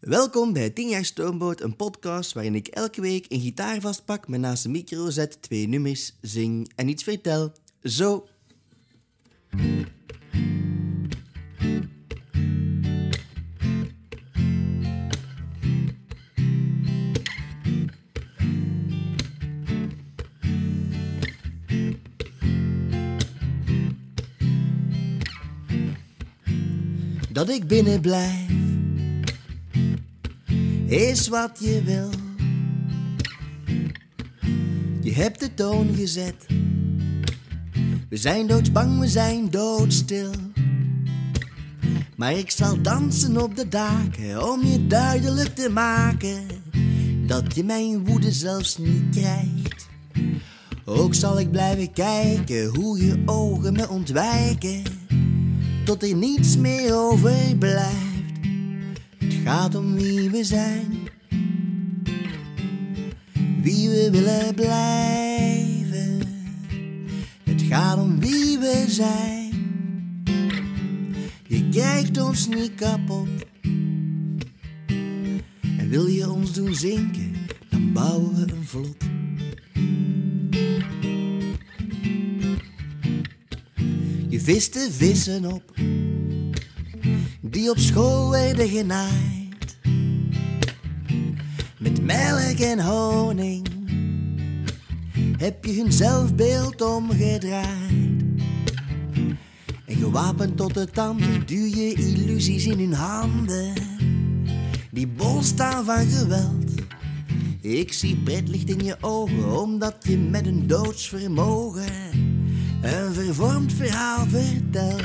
Welkom bij 10 jaar Stoomboot, een podcast waarin ik elke week een gitaar vastpak, me naast een micro zet, twee nummers zing en iets vertel. Zo. Dat ik binnen blijf, is wat je wil. Je hebt de toon gezet. We zijn doodsbang, we zijn doodstil. Maar ik zal dansen op de daken om je duidelijk te maken dat je mijn woede zelfs niet krijgt. Ook zal ik blijven kijken hoe je ogen me ontwijken, tot er niets meer overblijft. Gaat om wie we zijn, wie we willen blijven. Het gaat om wie we zijn. Je krijgt ons niet kapot. En wil je ons doen zinken, dan bouwen we een vlot. Je vist de vissen op, die op school werden genaaid. Melk en honing heb je hun zelfbeeld omgedraaid. En gewapend tot de tanden duw je illusies in hun handen. Die bol staan van geweld. Ik zie pretlicht in je ogen, omdat je met een doodsvermogen een vervormd verhaal vertelt.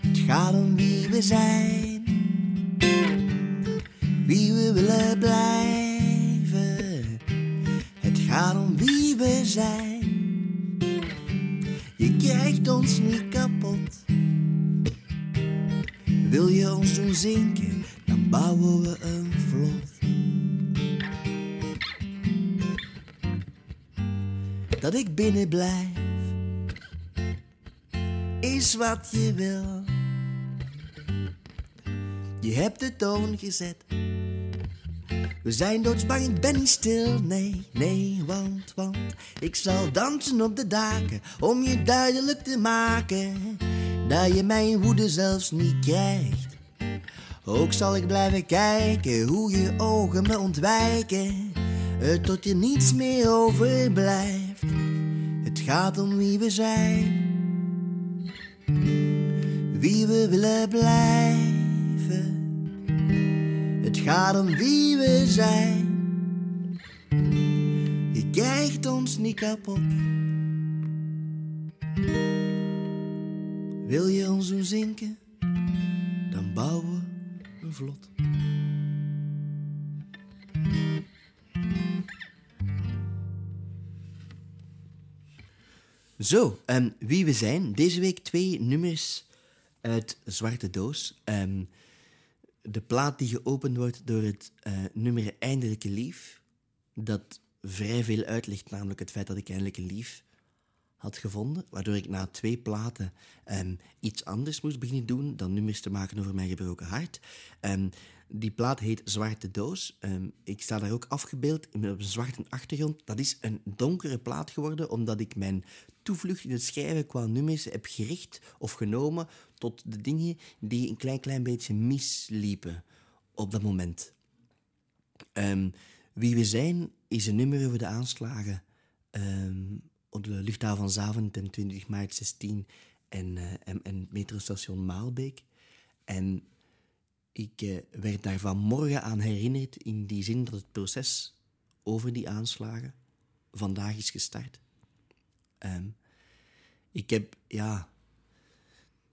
Het gaat om wie we zijn, wie we willen blijven. Wie we zijn. Je krijgt ons niet kapot. Wil je ons doen zinken, dan bouwen we een vlot. Dat ik binnen blijf, is wat je wil. Je hebt de toon gezet. We zijn doodsbang, ik ben niet stil. Nee, nee, want, want ik zal dansen op de daken om je duidelijk te maken dat je mijn woede zelfs niet krijgt. Ook zal ik blijven kijken hoe je ogen me ontwijken, tot je niets meer overblijft. Het gaat om wie we zijn, wie we willen blijven. Om wie we zijn. Je krijgt ons niet kapot. Wil je ons doen zinken, dan bouwen we een vlot. Zo, ehm, wie we zijn. Deze week twee nummers uit Zwarte Doos. Ehm, de plaat die geopend wordt door het eh, nummer Eindelijke Lief. Dat vrij veel uitlegt, namelijk het feit dat ik eindelijk een lief had gevonden. Waardoor ik na twee platen ehm, iets anders moest beginnen doen dan nummers te maken over mijn gebroken hart. Ehm, die plaat heet Zwarte Doos. Ehm, ik sta daar ook afgebeeld op een zwarte achtergrond. Dat is een donkere plaat geworden, omdat ik mijn toevlucht in het schrijven qua nummers heb gericht of genomen tot de dingen die een klein, klein beetje misliepen op dat moment. Wie we zijn is een nummer over de aanslagen op de luchthaven Zaventem 20 maart 16 en, en, en metrostation Maalbeek. En ik eh, werd daar vanmorgen aan herinnerd in die zin dat het proces over die aanslagen vandaag is gestart. Ehm, ik heb, ja...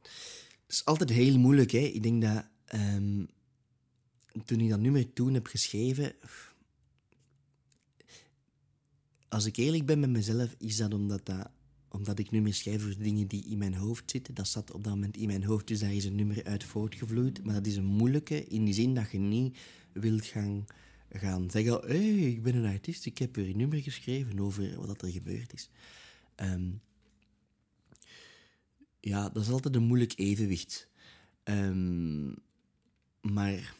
Het is altijd heel moeilijk, hè. Ik denk dat ehm, toen ik dat nummer toen heb geschreven... Als ik eerlijk ben met mezelf, is dat omdat, dat, omdat ik nummers schrijf voor dingen die in mijn hoofd zitten. Dat zat op dat moment in mijn hoofd, dus daar is een nummer uit voortgevloeid. Maar dat is een moeilijke, in die zin dat je niet wilt gaan, gaan zeggen... Hé, hey, ik ben een artiest, ik heb weer een nummer geschreven over wat er gebeurd is. Ehm, ja, dat is altijd een moeilijk evenwicht. Ehm, maar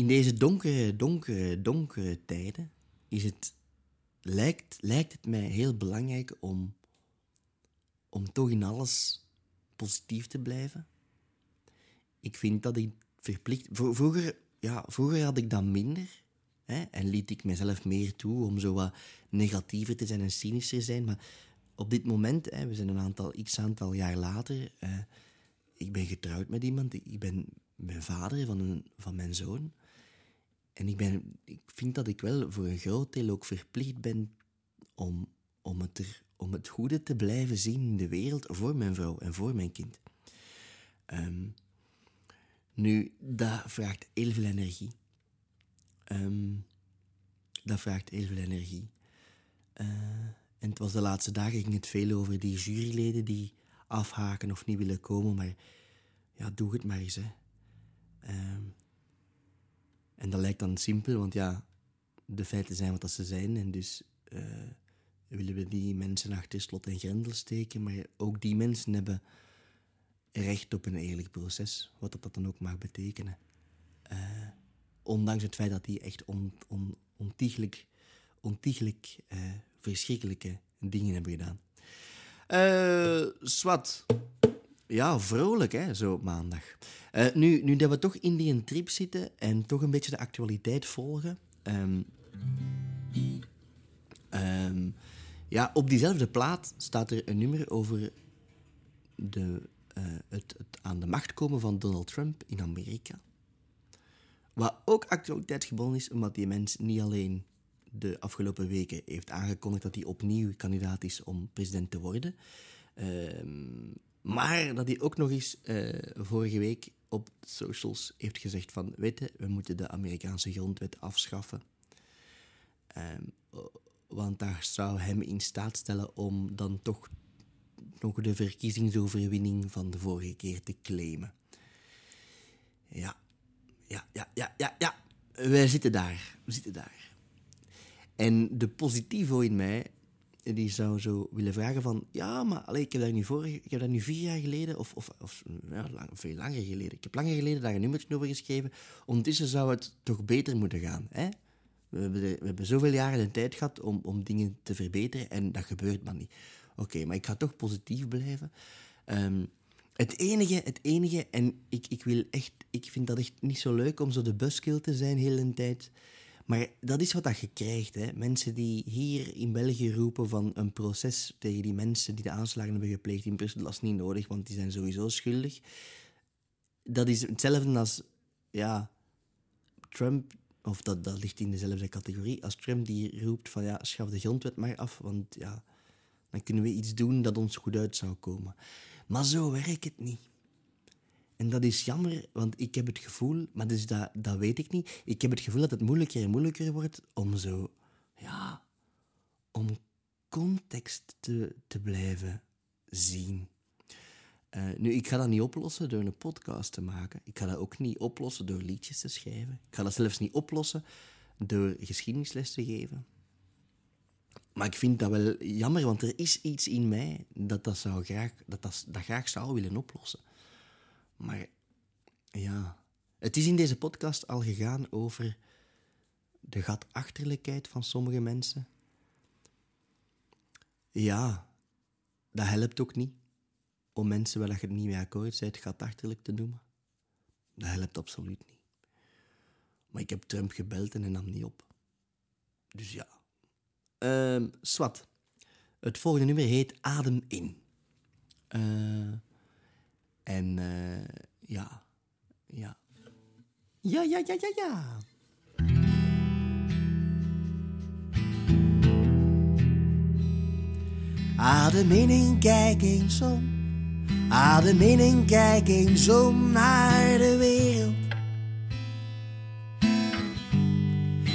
in deze donkere, donkere, donkere tijden is het, lijkt, lijkt het mij heel belangrijk om, om toch in alles positief te blijven. Ik vind dat ik verplicht... Vroeger, ja, vroeger had ik dat minder. Hè, en liet ik mezelf meer toe om zo wat negatiever te zijn en cynischer te zijn. Maar op dit moment, hè, we zijn een aantal, x aantal jaar later... Uh, ik ben getrouwd met iemand. Ik ben, ben vader van, een, van mijn zoon. En ik, ben, ik vind dat ik wel voor een groot deel ook verplicht ben om, om, het er, om het goede te blijven zien in de wereld voor mijn vrouw en voor mijn kind. Um, nu, dat vraagt heel veel energie. Um, dat vraagt heel veel energie. Uh, en het was de laatste dagen ging het veel over die juryleden die afhaken of niet willen komen, maar ja, doe het maar eens. Hè. Um, en dat lijkt dan simpel, want ja, de feiten zijn wat dat ze zijn. En dus uh, willen we die mensen achter slot en grendel steken. Maar ook die mensen hebben recht op een eerlijk proces, wat dat, dan ook mag betekenen. Uh, ondanks het feit dat die echt on, on, ontiegelijk, ontiegelijk uh, verschrikkelijke dingen hebben gedaan. Swat. Ja, vrolijk hè, zo op maandag. Uh, nu, nu dat we toch in die trip zitten en toch een beetje de actualiteit volgen. Um, um, ja, op diezelfde plaat staat er een nummer over de, uh, het, het, aan de macht komen van Donald Trump in Amerika. Wat ook actualiteitsgebonden is, omdat die mens niet alleen de afgelopen weken heeft aangekondigd dat hij opnieuw kandidaat is om president te worden. Um, maar dat hij ook nog eens uh, vorige week op socials heeft gezegd van... Weet je, we moeten de Amerikaanse grondwet afschaffen. Um, want dat zou hem in staat stellen om dan toch nog de verkiezingsoverwinning van de vorige keer te claimen. Ja, ja, ja, ja, ja, ja. Wij zitten daar. We zitten daar. En de positivo in mij die zou zo willen vragen van... Ja, maar allee, ik, heb daar nu voor, ik heb nu vier jaar geleden... Of, of, of ja, lang, veel langer geleden. Ik heb langer geleden daar een nummertje over geschreven. Ondertussen zou het toch beter moeten gaan. Hè? We, hebben we hebben zoveel jaren de tijd gehad om, om dingen te verbeteren. En dat gebeurt maar niet. Oké, maar ik ga toch positief blijven. Um, het enige, het enige... En ik, ik wil echt... Ik vind dat echt niet zo leuk om zo de buskill te zijn de hele tijd... Maar dat is wat dat je krijgt. Hè. Mensen die hier in België roepen van een proces tegen die mensen die de aanslagen hebben gepleegd in Brussel, dat is niet nodig, want die zijn sowieso schuldig. Dat is hetzelfde als, ja, Trump, of dat, dat ligt in dezelfde categorie, als Trump die roept van, ja, schaf de grondwet maar af, want ja, dan kunnen we iets doen dat ons goed uit zou komen. Maar zo werkt het niet. En dat is jammer, want ik heb het gevoel, maar dus dat, dat weet ik niet. Ik heb het gevoel dat het moeilijker en moeilijker wordt om zo, ja, om context te, te blijven zien. Uh, nu, ik ga dat niet oplossen door een podcast te maken. Ik ga dat ook niet oplossen door liedjes te schrijven. Ik ga dat zelfs niet oplossen door geschiedenisles te geven. Maar ik vind dat wel jammer, want er is iets in mij dat dat, zou graag, dat, dat, dat graag zou willen oplossen. Maar ja, het is in deze podcast al gegaan over de gatachterlijkheid van sommige mensen. Ja, dat helpt ook niet om mensen waar je het niet mee akkoord bent gatachterlijk te noemen. Dat helpt absoluut niet. Maar ik heb Trump gebeld en hij nam niet op. Dus ja. Uh, swat. Het volgende nummer heet Adem in. Uh, en uh, ja, ja. Ja, ja, ja, ja, ja. Adem in en kijk eens om. Adem in en kijk eens om naar de wereld.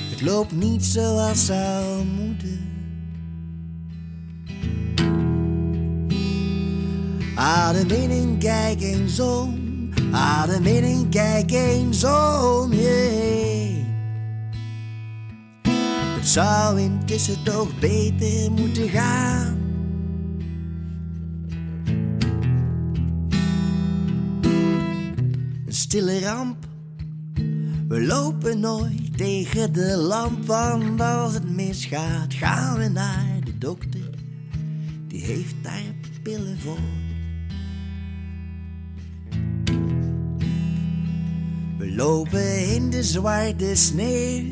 Het loopt niet zoals zou moeten. Adem in en kijk eens om. Adem in en kijk eens om je. Het zou intussen toch beter moeten gaan. Een stille ramp We lopen nooit tegen de lamp, want als het misgaat, gaan we naar de dokter. Die heeft daar pillen voor. We lopen in de zwarte sneeuw,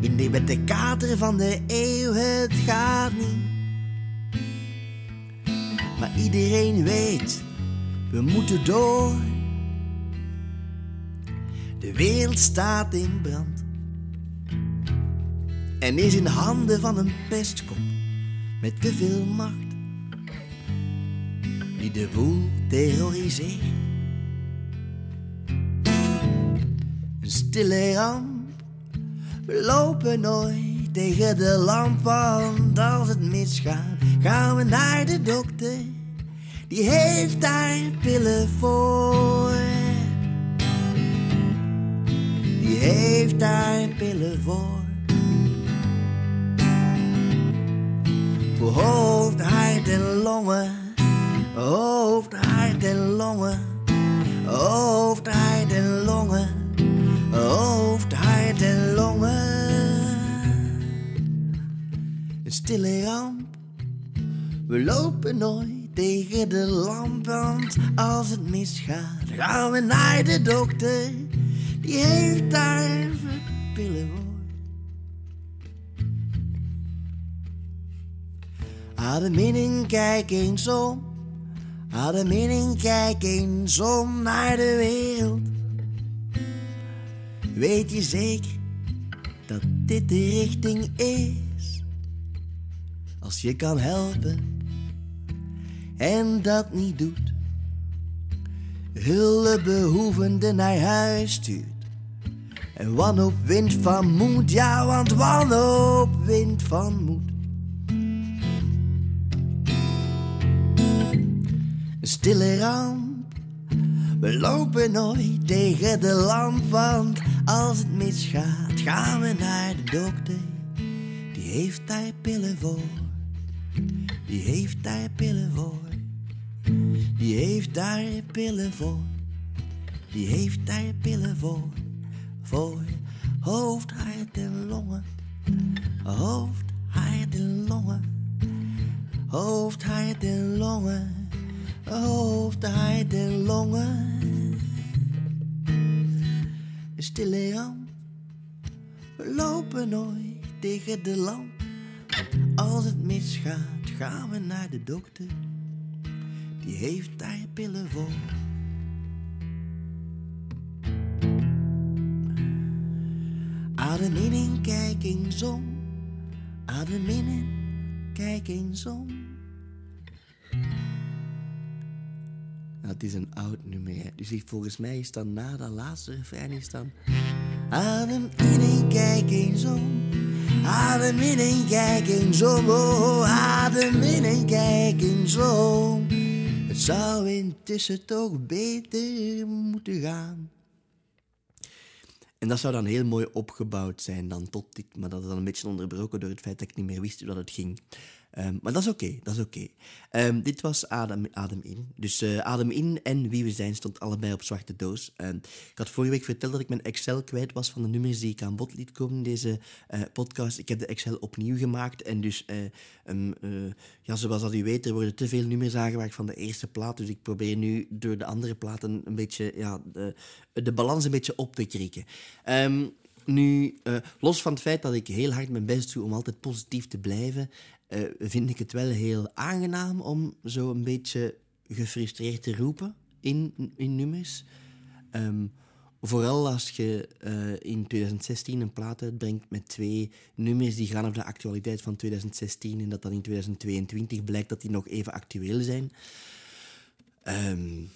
in de, met de kater van de eeuw, het gaat niet. Maar iedereen weet, we moeten door. De wereld staat in brand en is in handen van een pestkop met te veel macht die de boel terroriseert. Stille ramp, we lopen nooit tegen de lamp, want als het misgaat, gaan we naar de dokter. Die heeft daar pillen voor. Die heeft daar pillen voor. Voor hoofd, hart en longen. Hoofd, hart en longen. We lopen nooit tegen de lamp, want als het misgaat, gaan we naar de dokter. Die heeft daar pillen voor. Adem in en kijk eens om. Adem in en kijk eens om naar de wereld. Weet je zeker dat dit de richting is? Als je kan helpen en dat niet doet. Hulpbehoevende naar huis stuurt. En wanhoop wind van moed, ja, want wanhoop wind van moed. Een stille ramp, we lopen nooit tegen de lamp, want als het misgaat, gaan we naar de dokter. Die heeft daar pillen voor, die heeft daar pillen voor. Die heeft daar pillen voor. Die heeft daar pillen voor. Voor hoofd, hart en longen. Hoofd, hart en longen. Hoofd, hart en longen. Hoofd, hart en longen. Stille ramp. We lopen nooit tegen de lamp. Als het misgaat, gaan we naar de dokter die heeft daar pillen voor. Adem in en kijk eens om. Adem in en kijk eens. Nou, het is een oud nummer, dus ik, volgens mij is dan na dat laatste refrein dan... Adem in en kijk eens om. Adem in en kijk eens om. Oh, adem in en kijk eens om. Het zou intussen toch beter moeten gaan. En dat zou dan heel mooi opgebouwd zijn dan tot dit, maar dat is dan een beetje onderbroken door het feit dat ik niet meer wist hoe dat het ging. Um, maar dat is oké, dat is oké. Um, dit was Adem, Adem In. Dus uh, Adem In en Wie We Zijn stond allebei op zwarte doos. Um, ik had vorige week verteld dat ik mijn Excel kwijt was van de nummers die ik aan bod liet komen in deze uh, podcast. Ik heb de Excel opnieuw gemaakt en dus, uh, ja, zoals dat u weet, er worden te veel nummers aangewerkt van de eerste plaat. Dus ik probeer nu door de andere platen een beetje, ja, de, de balans een beetje op te krikken. Nu, los van het feit dat ik heel hard mijn best doe om altijd positief te blijven, uh, vind ik het wel heel aangenaam om zo een beetje gefrustreerd te roepen in, in nummers. Um, vooral als je uh, in 2016 een plaat uitbrengt met twee nummers die gaan over de actualiteit van 2016 en dat dan in 2022 blijkt dat die nog even actueel zijn. Um,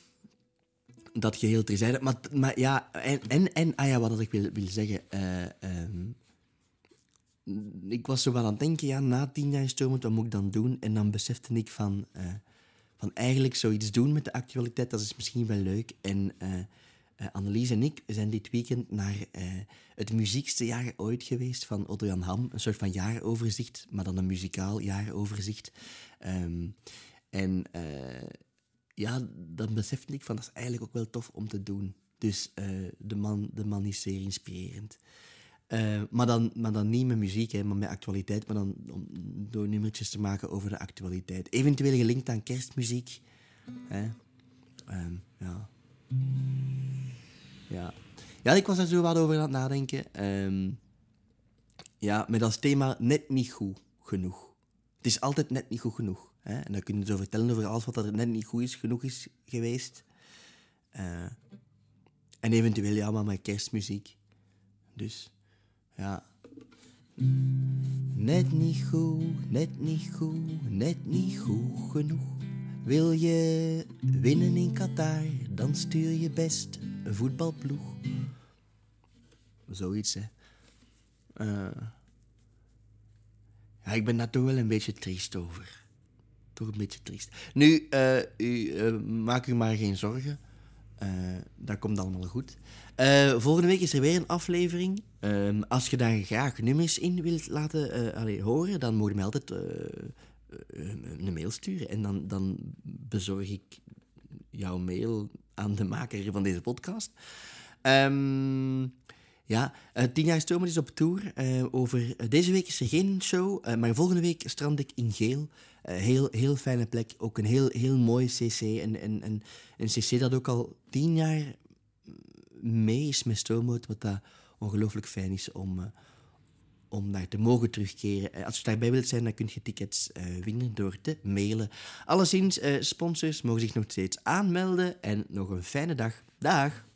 dat geheel terzijde. Maar, maar ja, en, en, en ah ja, wat ik wil, wil zeggen. Uh, um, ik was zo wel aan het denken, ja, na tien jaar stormen, wat moet ik dan doen? En dan besefte ik van, uh, van eigenlijk zoiets doen met de actualiteit, dat is misschien wel leuk. En uh, Annelies en ik zijn dit weekend naar het muziekste jaar ooit geweest van Otto Jan Ham. Een soort van jaaroverzicht, maar dan een muzikaal jaaroverzicht. Um, en ja, dan besefte ik van dat is eigenlijk ook wel tof om te doen. Dus de, man, de man is zeer inspirerend. Eh, maar, dan, maar dan niet met muziek, hè, maar met actualiteit. Maar dan om, door nummertjes te maken over de actualiteit. Eventueel gelinkt aan kerstmuziek. Hè. Ehm, ja. ja. Ja, ik was daar zo wat over aan het nadenken. Ehm, ja, met als thema net niet goed genoeg. Het is altijd net niet goed genoeg. Hè? En dan kun je zo vertellen over alles wat er net niet goed is, genoeg is geweest. Uh, en eventueel ja, maar met kerstmuziek. Dus, ja. Net niet goed, net niet goed, net niet goed genoeg. Wil je winnen in Qatar, dan stuur je best een voetbalploeg. Zoiets, hè. Uh, ja, ik ben daar toch wel een beetje triest over. Toch een beetje triest. Nu, uh, maak u maar geen zorgen. Dat komt allemaal goed. volgende week is er weer een aflevering. Ehm, als je daar graag nummers in wilt laten allee, horen, dan moet je mij altijd een mail sturen. En dan, dan bezorg ik jouw mail aan de maker van deze podcast. Um, ja, uh, Tien jaar Stomen is op tour. Uh, over, uh, deze week is er geen show, maar volgende week strand ik in Geel. heel, heel fijne plek, ook een heel, heel mooi cc. En, en, en een cc dat ook al tien jaar mee is met Stoomhout, wat dat ongelooflijk fijn is om, om naar te mogen terugkeren. als je daarbij wilt zijn, dan kun je tickets winnen door te mailen. Alleszins, sponsors mogen zich nog steeds aanmelden. En nog een fijne dag. Dag!